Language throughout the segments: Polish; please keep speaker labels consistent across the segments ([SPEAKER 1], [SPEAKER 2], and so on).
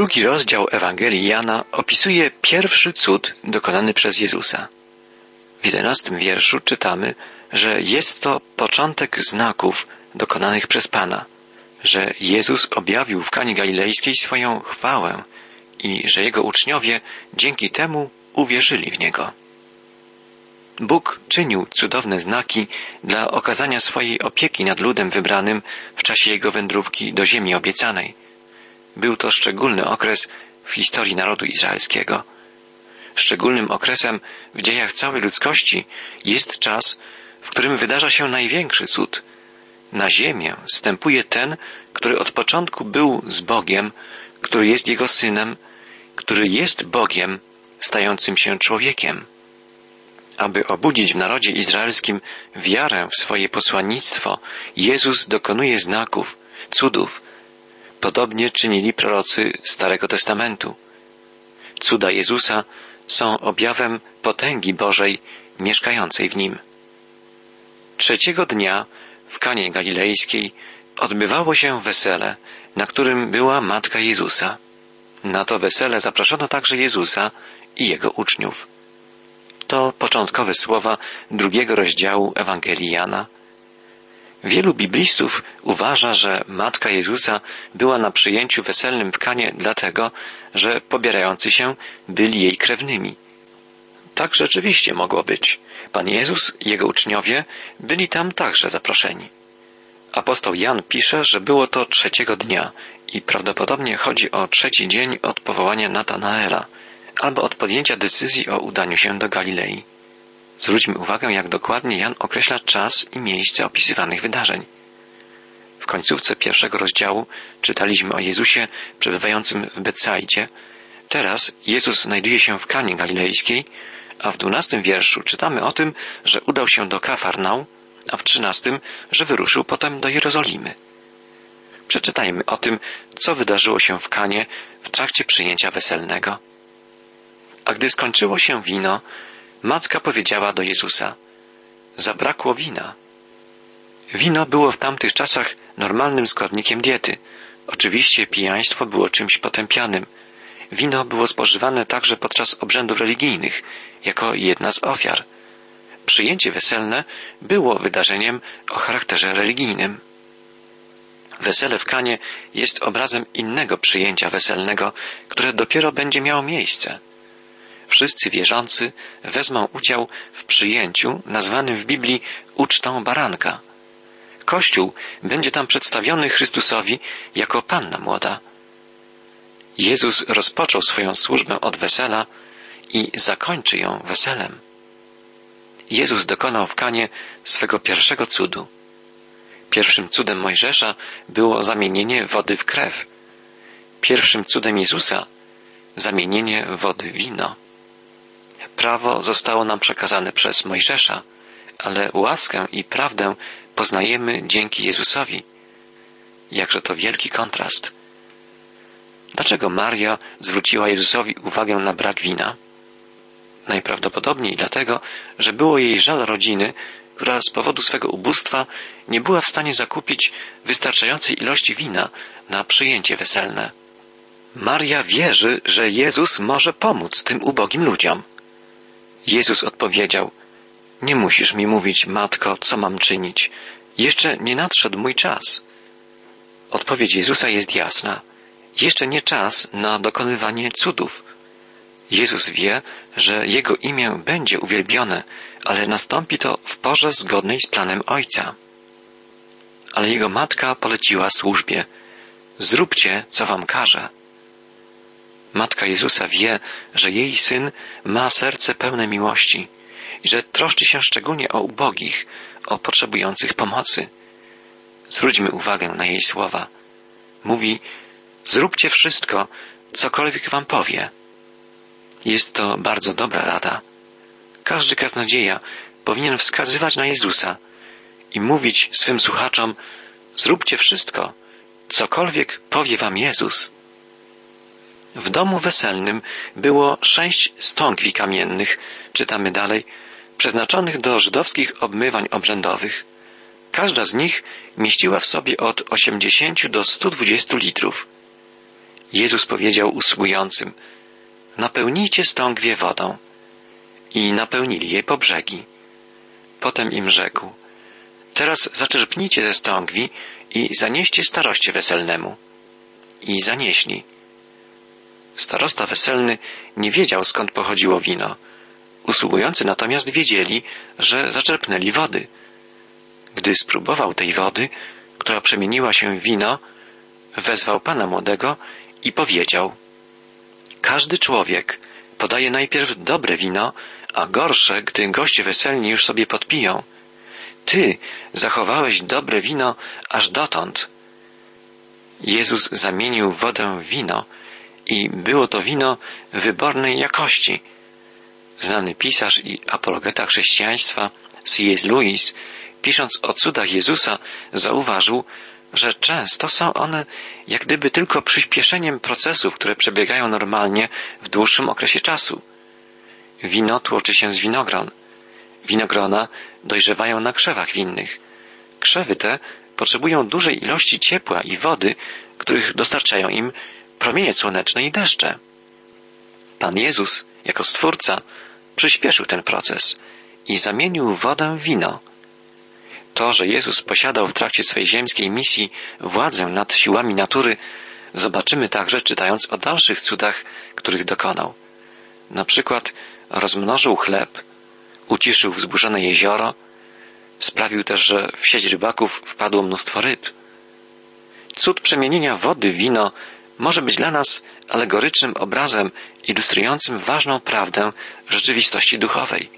[SPEAKER 1] Drugi rozdział Ewangelii Jana opisuje pierwszy cud dokonany przez Jezusa. W jedenastym wierszu czytamy, że jest to początek znaków dokonanych przez Pana, że Jezus objawił w Kanie Galilejskiej swoją chwałę i że Jego uczniowie dzięki temu uwierzyli w Niego. Bóg czynił cudowne znaki dla okazania swojej opieki nad ludem wybranym w czasie jego wędrówki do ziemi obiecanej. Był to szczególny okres w historii narodu izraelskiego. Szczególnym okresem w dziejach całej ludzkości jest czas, w którym wydarza się największy cud. Na ziemię stępuje ten, który od początku był z Bogiem, który jest Jego synem, który jest Bogiem, stającym się człowiekiem. Aby obudzić w narodzie izraelskim wiarę w swoje posłannictwo, Jezus dokonuje znaków, cudów. Podobnie czynili prorocy Starego Testamentu. Cuda Jezusa są objawem potęgi Bożej mieszkającej w nim. Trzeciego dnia w Kanie Galilejskiej odbywało się wesele, na którym była matka Jezusa. Na to wesele zaproszono także Jezusa i jego uczniów. To początkowe słowa drugiego rozdziału Ewangelii Jana. Wielu biblistów uważa, że matka Jezusa była na przyjęciu weselnym w Kanie dlatego, że pobierający się byli jej krewnymi. Tak rzeczywiście mogło być. Pan Jezus i jego uczniowie byli tam także zaproszeni. Apostoł Jan pisze, że było to trzeciego dnia i prawdopodobnie chodzi o trzeci dzień od powołania Natanaela – albo od podjęcia decyzji o udaniu się do Galilei. Zwróćmy uwagę, jak dokładnie Jan określa czas i miejsce opisywanych wydarzeń. W końcówce pierwszego rozdziału czytaliśmy o Jezusie przebywającym w Betsaidzie. Teraz Jezus znajduje się w Kanie Galilejskiej, a w dwunastym wierszu czytamy o tym, że udał się do Kafarnał, a w trzynastym, że wyruszył potem do Jerozolimy. Przeczytajmy o tym, co wydarzyło się w Kanie w trakcie przyjęcia weselnego. A gdy skończyło się wino, matka powiedziała do Jezusa: Zabrakło wina. Wino było w tamtych czasach normalnym składnikiem diety. Oczywiście pijaństwo było czymś potępianym. Wino było spożywane także podczas obrzędów religijnych, jako jedna z ofiar. Przyjęcie weselne było wydarzeniem o charakterze religijnym. Wesele w Kanie jest obrazem innego przyjęcia weselnego, które dopiero będzie miało miejsce wszyscy wierzący wezmą udział w przyjęciu nazwanym w Biblii ucztą baranka. Kościół będzie tam przedstawiony Chrystusowi jako panna młoda. Jezus rozpoczął swoją służbę od wesela i zakończy ją weselem. Jezus dokonał w Kanie swego pierwszego cudu. Pierwszym cudem Mojżesza było zamienienie wody w krew. Pierwszym cudem Jezusa zamienienie wody w wino. Prawo zostało nam przekazane przez Mojżesza, ale łaskę i prawdę poznajemy dzięki Jezusowi. Jakże to wielki kontrast. Dlaczego Maria zwróciła Jezusowi uwagę na brak wina? Najprawdopodobniej dlatego, że było jej żal rodziny, która z powodu swego ubóstwa nie była w stanie zakupić wystarczającej ilości wina na przyjęcie weselne. Maria wierzy, że Jezus może pomóc tym ubogim ludziom. Jezus odpowiedział, nie musisz mi mówić, matko, co mam czynić. Jeszcze nie nadszedł mój czas. Odpowiedź Jezusa jest jasna. Jeszcze nie czas na dokonywanie cudów. Jezus wie, że Jego imię będzie uwielbione, ale nastąpi to w porze zgodnej z planem Ojca. Ale Jego matka poleciła służbie. Zróbcie, co wam każe. Matka Jezusa wie, że jej syn ma serce pełne miłości i że troszczy się szczególnie o ubogich, o potrzebujących pomocy. Zwróćmy uwagę na jej słowa. Mówi, zróbcie wszystko, cokolwiek wam powie. Jest to bardzo dobra rada. Każdy kaznodzieja powinien wskazywać na Jezusa i mówić swym słuchaczom, zróbcie wszystko, cokolwiek powie wam Jezus. W domu weselnym było sześć stągwi kamiennych, czytamy dalej, przeznaczonych do żydowskich obmywań obrzędowych. Każda z nich mieściła w sobie od 80 do 120 litrów. Jezus powiedział usługującym, napełnijcie stągwie wodą. I napełnili je po brzegi. Potem im rzekł, teraz zaczerpnijcie ze stągwi i zanieście staroście weselnemu. I zanieśli. Starosta weselny nie wiedział skąd pochodziło wino. Usługujący natomiast wiedzieli, że zaczerpnęli wody. Gdy spróbował tej wody, która przemieniła się w wino, wezwał pana młodego i powiedział: Każdy człowiek podaje najpierw dobre wino, a gorsze, gdy goście weselni już sobie podpiją. Ty zachowałeś dobre wino aż dotąd. Jezus zamienił wodę w wino i było to wino wybornej jakości. Znany pisarz i apologeta chrześcijaństwa C.S. Lewis, pisząc o cudach Jezusa, zauważył, że często są one jak gdyby tylko przyspieszeniem procesów, które przebiegają normalnie w dłuższym okresie czasu. Wino tłoczy się z winogron. Winogrona dojrzewają na krzewach winnych. Krzewy te potrzebują dużej ilości ciepła i wody, których dostarczają im promienie słoneczne i deszcze. Pan Jezus, jako Stwórca, przyspieszył ten proces i zamienił wodę w wino. To, że Jezus posiadał w trakcie swej ziemskiej misji władzę nad siłami natury, zobaczymy także czytając o dalszych cudach, których dokonał. Na przykład rozmnożył chleb, uciszył wzburzone jezioro, sprawił też, że w sieć rybaków wpadło mnóstwo ryb. Cud przemienienia wody w wino może być dla nas alegorycznym obrazem ilustrującym ważną prawdę rzeczywistości duchowej.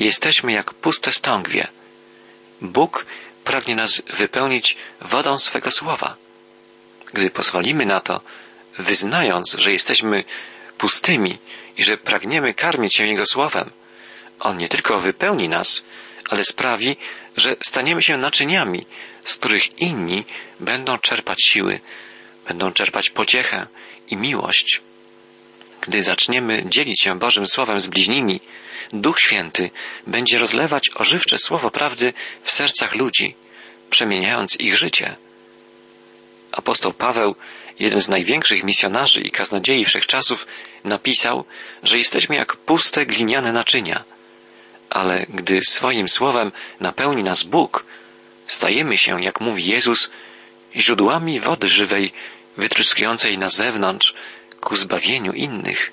[SPEAKER 1] Jesteśmy jak puste stągwie. Bóg pragnie nas wypełnić wodą swego słowa. Gdy pozwolimy na to, wyznając, że jesteśmy pustymi i że pragniemy karmić się Jego słowem, On nie tylko wypełni nas, ale sprawi, że staniemy się naczyniami, z których inni będą czerpać siły, będą czerpać pociechę i miłość. Gdy zaczniemy dzielić się Bożym Słowem z bliźnimi, Duch Święty będzie rozlewać ożywcze słowo prawdy w sercach ludzi, przemieniając ich życie. Apostoł Paweł, jeden z największych misjonarzy i kaznodziei wszechczasów, napisał, że jesteśmy jak puste gliniane naczynia, ale gdy swoim słowem napełni nas Bóg, stajemy się, jak mówi Jezus, źródłami wody żywej, wytryskującej na zewnątrz ku zbawieniu innych.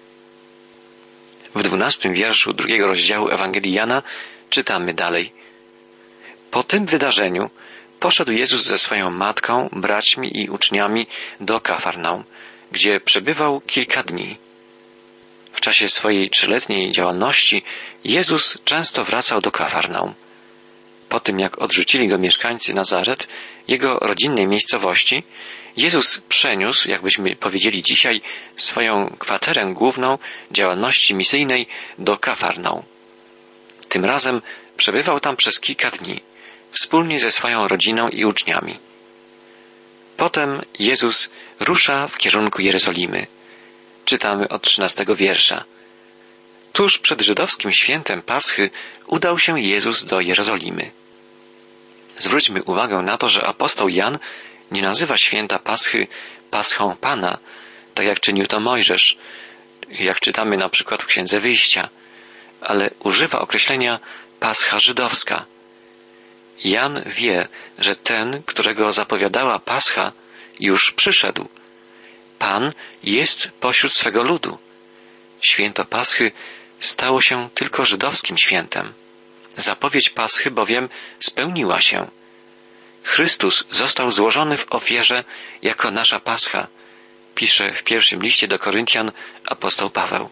[SPEAKER 1] W dwunastym wierszu drugiego rozdziału Ewangelii Jana czytamy dalej. Po tym wydarzeniu poszedł Jezus ze swoją matką, braćmi i uczniami do Kafarnaum, gdzie przebywał kilka dni. W czasie swojej trzyletniej działalności Jezus często wracał do Kafarnaum. Po tym, jak odrzucili go mieszkańcy Nazaret, jego rodzinnej miejscowości, Jezus przeniósł, jakbyśmy powiedzieli dzisiaj, swoją kwaterę główną działalności misyjnej do Kafarną. Tym razem przebywał tam przez kilka dni, wspólnie ze swoją rodziną i uczniami. Potem Jezus rusza w kierunku Jerozolimy. Czytamy od trzynastego wiersza. Tuż przed żydowskim świętem Paschy udał się Jezus do Jerozolimy. Zwróćmy uwagę na to, że apostoł Jan nie nazywa święta Paschy Paschą Pana, tak jak czynił to Mojżesz, jak czytamy na przykład w Księdze Wyjścia, ale używa określenia Pascha żydowska. Jan wie, że ten, którego zapowiadała Pascha, już przyszedł. Pan jest pośród swego ludu. Święto Paschy stało się tylko żydowskim świętem. Zapowiedź Paschy bowiem spełniła się. Chrystus został złożony w ofierze jako nasza Pascha, pisze w pierwszym liście do Koryntian apostoł Paweł.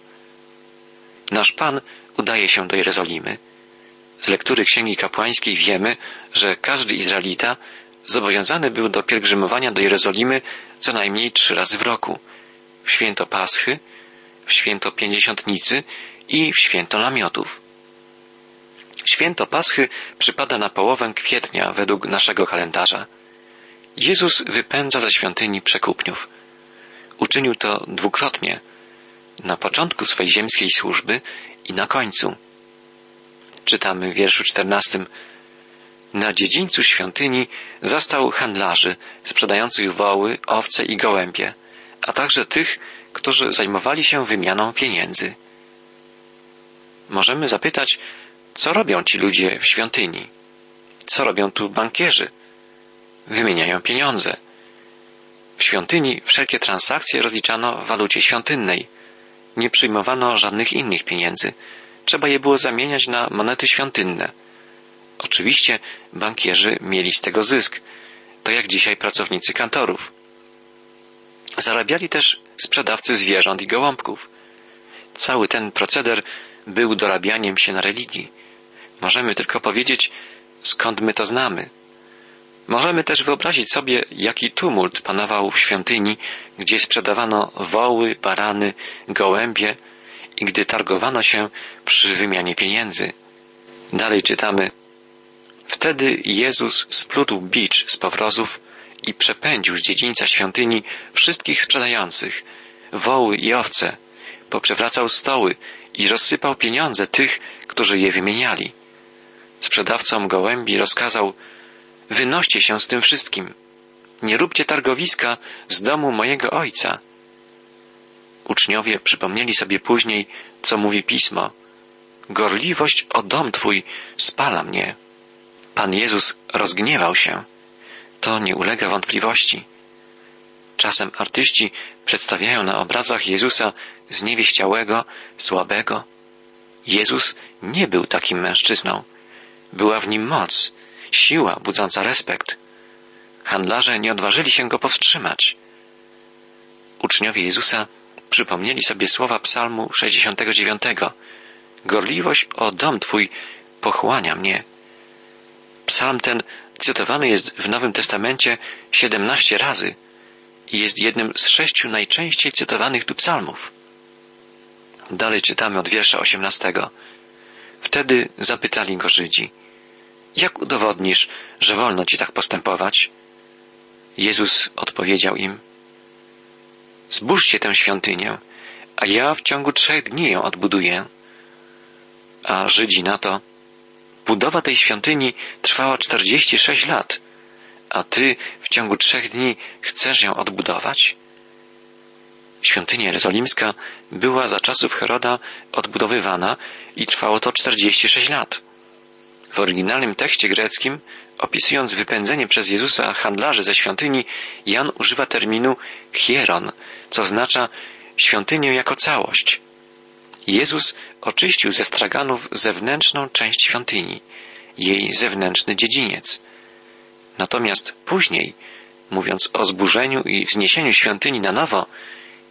[SPEAKER 1] Nasz Pan udaje się do Jerozolimy. Z lektury Księgi Kapłańskiej wiemy, że każdy Izraelita zobowiązany był do pielgrzymowania do Jerozolimy co najmniej trzy razy w roku. W święto Paschy, w święto Pięćdziesiątnicy i w święto Namiotów. Święto Paschy przypada na połowę kwietnia według naszego kalendarza. Jezus wypędza ze świątyni przekupniów. Uczynił to dwukrotnie, na początku swej ziemskiej służby i na końcu. Czytamy w wierszu czternastym. Na dziedzińcu świątyni zastał handlarzy sprzedających woły, owce i gołębie, a także tych, którzy zajmowali się wymianą pieniędzy. Możemy zapytać, co robią ci ludzie w świątyni? Co robią tu bankierzy? Wymieniają pieniądze. W świątyni wszelkie transakcje rozliczano w walucie świątynnej. Nie przyjmowano żadnych innych pieniędzy. Trzeba je było zamieniać na monety świątynne. Oczywiście bankierzy mieli z tego zysk. To jak dzisiaj pracownicy kantorów. Zarabiali też sprzedawcy zwierząt i gołąbków. Cały ten proceder był dorabianiem się na religii. Możemy tylko powiedzieć, skąd my to znamy. Możemy też wyobrazić sobie, jaki tumult panował w świątyni, gdzie sprzedawano woły, barany, gołębie i gdy targowano się przy wymianie pieniędzy. Dalej czytamy. Wtedy Jezus splótł bicz z powrozów i przepędził z dziedzińca świątyni wszystkich sprzedających, woły i owce, poprzewracał stoły i rozsypał pieniądze tych, którzy je wymieniali. Sprzedawcom gołębi rozkazał, wynoście się z tym wszystkim. Nie róbcie targowiska z domu mojego ojca. Uczniowie przypomnieli sobie później, co mówi pismo. Gorliwość o dom twój spala mnie. Pan Jezus rozgniewał się. To nie ulega wątpliwości. Czasem artyści przedstawiają na obrazach Jezusa zniewieściałego, słabego. Jezus nie był takim mężczyzną. Była w nim moc, siła budząca respekt. Handlarze nie odważyli się go powstrzymać. Uczniowie Jezusa przypomnieli sobie słowa Psalmu 69. Gorliwość o dom Twój pochłania mnie. Psalm ten cytowany jest w Nowym Testamencie siedemnaście razy i jest jednym z sześciu najczęściej cytowanych tu psalmów. Dalej czytamy od wiersza osiemnastego. Wtedy zapytali go Żydzi, jak udowodnisz, że wolno ci tak postępować? Jezus odpowiedział im, zbóżcie tę świątynię, a ja w ciągu trzech dni ją odbuduję. A Żydzi na to, budowa tej świątyni trwała czterdzieści sześć lat, a ty w ciągu trzech dni chcesz ją odbudować? Świątynia jerozolimska była za czasów Heroda odbudowywana i trwało to 46 lat. W oryginalnym tekście greckim, opisując wypędzenie przez Jezusa handlarzy ze świątyni, Jan używa terminu hieron, co oznacza świątynię jako całość. Jezus oczyścił ze straganów zewnętrzną część świątyni, jej zewnętrzny dziedziniec. Natomiast później, mówiąc o zburzeniu i wzniesieniu świątyni na nowo,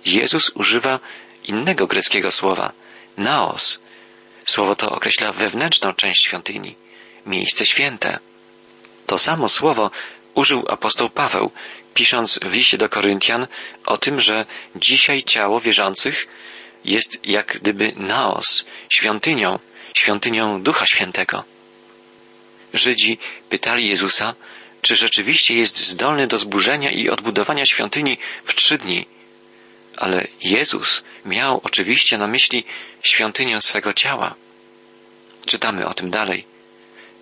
[SPEAKER 1] Jezus używa innego greckiego słowa, naos. Słowo to określa wewnętrzną część świątyni, miejsce święte. To samo słowo użył apostoł Paweł, pisząc w liście do Koryntian o tym, że dzisiaj ciało wierzących jest jak gdyby naos, świątynią, świątynią Ducha Świętego. Żydzi pytali Jezusa, czy rzeczywiście jest zdolny do zburzenia i odbudowania świątyni w trzy dni ale Jezus miał oczywiście na myśli świątynię swego ciała. Czytamy o tym dalej.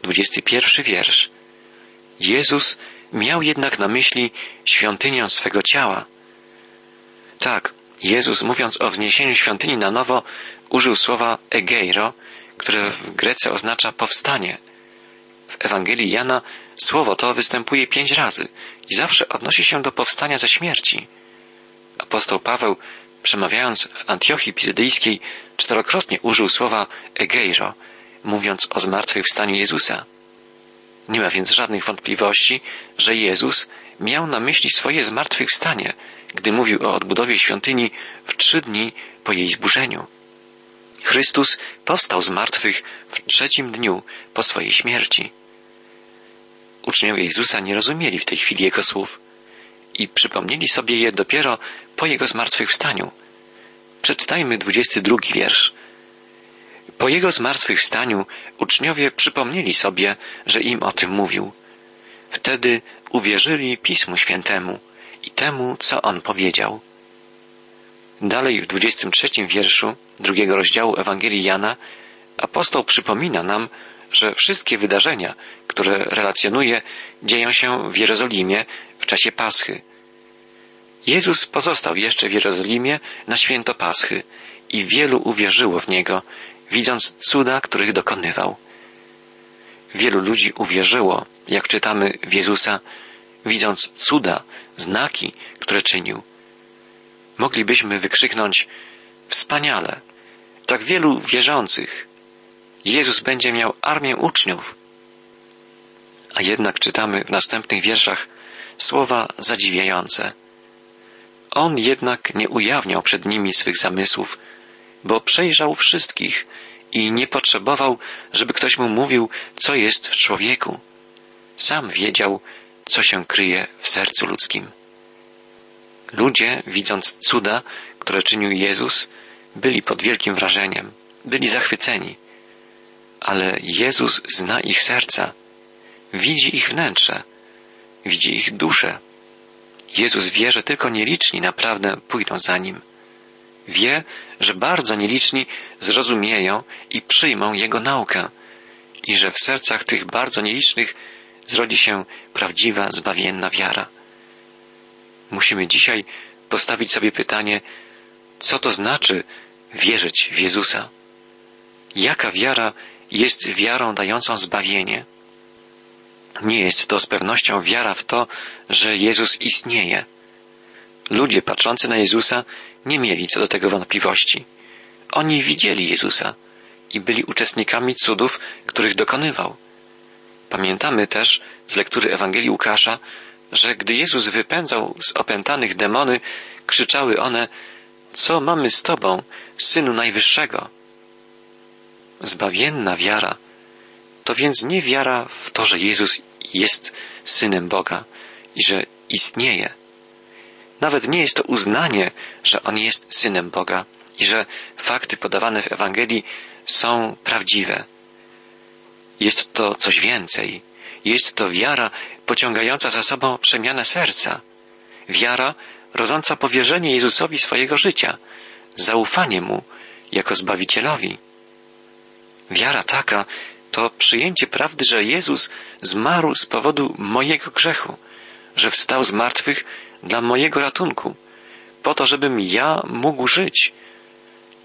[SPEAKER 1] Dwudziesty pierwszy wiersz. Jezus miał jednak na myśli świątynię swego ciała. Tak, Jezus mówiąc o wzniesieniu świątyni na nowo użył słowa egeiro, które w Grece oznacza powstanie. W Ewangelii Jana słowo to występuje pięć razy i zawsze odnosi się do powstania ze śmierci. Apostoł Paweł, przemawiając w Antiochii Pizydyjskiej, czterokrotnie użył słowa egeiro, mówiąc o zmartwychwstaniu Jezusa. Nie ma więc żadnych wątpliwości, że Jezus miał na myśli swoje zmartwychwstanie, gdy mówił o odbudowie świątyni w trzy dni po jej zburzeniu. Chrystus powstał z martwych w trzecim dniu po swojej śmierci. Uczniowie Jezusa nie rozumieli w tej chwili Jego słów i przypomnieli sobie je dopiero po jego zmartwychwstaniu. Przeczytajmy dwudziesty drugi wiersz. Po jego zmartwychwstaniu uczniowie przypomnieli sobie, że im o tym mówił. Wtedy uwierzyli Pismu Świętemu i temu, co on powiedział. Dalej w dwudziestym trzecim wierszu drugiego rozdziału Ewangelii Jana apostoł przypomina nam, że wszystkie wydarzenia, które relacjonuje, dzieją się w Jerozolimie w czasie Paschy. Jezus pozostał jeszcze w Jerozolimie na święto Paschy i wielu uwierzyło w Niego, widząc cuda, których dokonywał. Wielu ludzi uwierzyło, jak czytamy w Jezusa, widząc cuda, znaki, które czynił. Moglibyśmy wykrzyknąć wspaniale, tak wielu wierzących. Jezus będzie miał armię uczniów. A jednak czytamy w następnych wierszach słowa zadziwiające. On jednak nie ujawniał przed nimi swych zamysłów, bo przejrzał wszystkich i nie potrzebował, żeby ktoś mu mówił, co jest w człowieku. Sam wiedział, co się kryje w sercu ludzkim. Ludzie, widząc cuda, które czynił Jezus, byli pod wielkim wrażeniem, byli zachwyceni. Ale Jezus zna ich serca, widzi ich wnętrze, widzi ich duszę. Jezus wie, że tylko nieliczni naprawdę pójdą za Nim. Wie, że bardzo nieliczni zrozumieją i przyjmą Jego naukę i że w sercach tych bardzo nielicznych zrodzi się prawdziwa, zbawienna wiara. Musimy dzisiaj postawić sobie pytanie, co to znaczy wierzyć w Jezusa? Jaka wiara jest wiarą dającą zbawienie? Nie jest to z pewnością wiara w to, że Jezus istnieje. Ludzie patrzący na Jezusa nie mieli co do tego wątpliwości. Oni widzieli Jezusa i byli uczestnikami cudów, których dokonywał. Pamiętamy też z lektury Ewangelii Łukasza, że gdy Jezus wypędzał z opętanych demony, krzyczały one, co mamy z Tobą, Synu Najwyższego? Zbawienna wiara to więc nie wiara w to, że Jezus jest Synem Boga i że istnieje. Nawet nie jest to uznanie, że On jest Synem Boga i że fakty podawane w Ewangelii są prawdziwe. Jest to coś więcej. Jest to wiara pociągająca za sobą przemianę serca. Wiara rodząca powierzenie Jezusowi swojego życia, zaufanie Mu jako Zbawicielowi. Wiara taka to przyjęcie prawdy, że Jezus zmarł z powodu mojego grzechu, że wstał z martwych dla mojego ratunku, po to, żebym ja mógł żyć.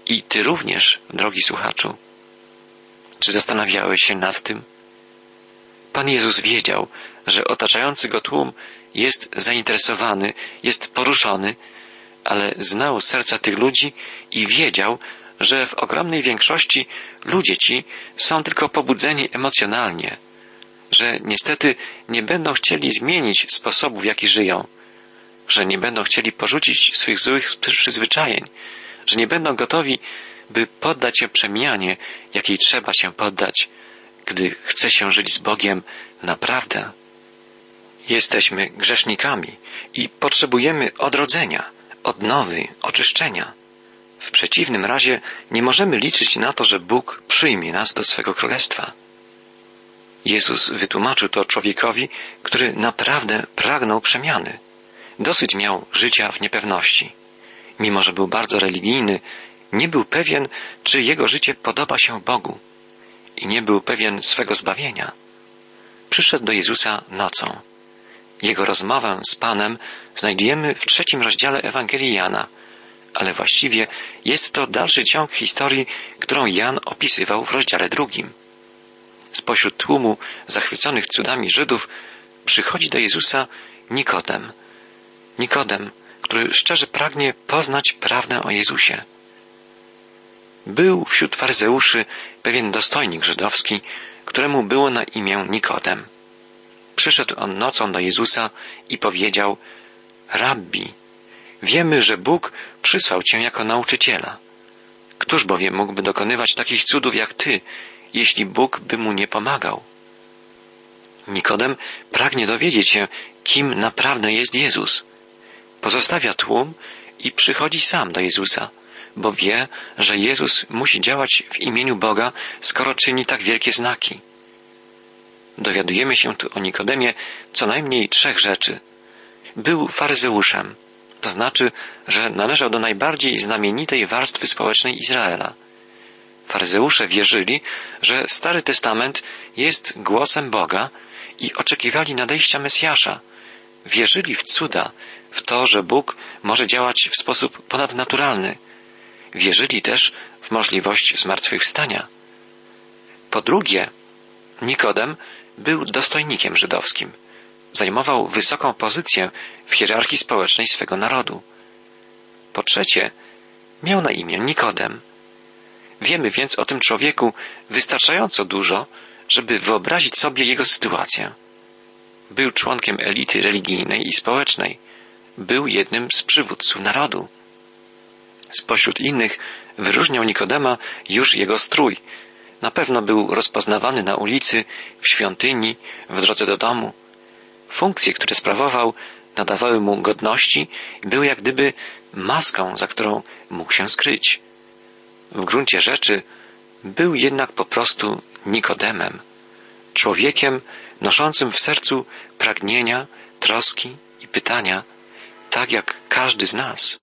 [SPEAKER 1] I Ty również, drogi słuchaczu. Czy zastanawiałeś się nad tym? Pan Jezus wiedział, że otaczający go tłum jest zainteresowany, jest poruszony, ale znał serca tych ludzi i wiedział, że w ogromnej większości ludzie ci są tylko pobudzeni emocjonalnie, że niestety nie będą chcieli zmienić sposobu, w jaki żyją, że nie będą chcieli porzucić swych złych przyzwyczajeń, że nie będą gotowi, by poddać się przemianie, jakiej trzeba się poddać, gdy chce się żyć z Bogiem naprawdę. Jesteśmy grzesznikami i potrzebujemy odrodzenia, odnowy, oczyszczenia. W przeciwnym razie nie możemy liczyć na to, że Bóg przyjmie nas do swego królestwa. Jezus wytłumaczył to człowiekowi, który naprawdę pragnął przemiany. Dosyć miał życia w niepewności. Mimo, że był bardzo religijny, nie był pewien, czy jego życie podoba się Bogu i nie był pewien swego zbawienia. Przyszedł do Jezusa nocą. Jego rozmowę z Panem znajdujemy w trzecim rozdziale Ewangelii Jana, ale właściwie jest to dalszy ciąg historii, którą Jan opisywał w rozdziale drugim. Spośród tłumu zachwyconych cudami Żydów przychodzi do Jezusa Nikodem. Nikodem, który szczerze pragnie poznać prawdę o Jezusie. Był wśród faryzeuszy pewien dostojnik żydowski, któremu było na imię Nikodem. Przyszedł on nocą do Jezusa i powiedział, Rabbi, wiemy, że Bóg przysłał Cię jako nauczyciela. Któż bowiem mógłby dokonywać takich cudów jak Ty, jeśli Bóg by mu nie pomagał? Nikodem pragnie dowiedzieć się, kim naprawdę jest Jezus. Pozostawia tłum i przychodzi sam do Jezusa, bo wie, że Jezus musi działać w imieniu Boga, skoro czyni tak wielkie znaki. Dowiadujemy się tu o Nikodemie co najmniej trzech rzeczy. Był faryzeuszem, to znaczy, że należał do najbardziej znamienitej warstwy społecznej Izraela. Faryzeusze wierzyli, że Stary Testament jest głosem Boga i oczekiwali nadejścia Mesjasza. Wierzyli w cuda, w to, że Bóg może działać w sposób ponadnaturalny. Wierzyli też w możliwość zmartwychwstania. Po drugie, Nikodem był dostojnikiem żydowskim. Zajmował wysoką pozycję w hierarchii społecznej swego narodu. Po trzecie, miał na imię Nikodem. Wiemy więc o tym człowieku wystarczająco dużo, żeby wyobrazić sobie jego sytuację. Był członkiem elity religijnej i społecznej. Był jednym z przywódców narodu. Spośród innych wyróżniał Nikodema już jego strój. Na pewno był rozpoznawany na ulicy, w świątyni, w drodze do domu. Funkcje, które sprawował, nadawały mu godności i był jak gdyby maską, za którą mógł się skryć. W gruncie rzeczy był jednak po prostu Nikodemem, człowiekiem noszącym w sercu pragnienia, troski i pytania, tak jak każdy z nas.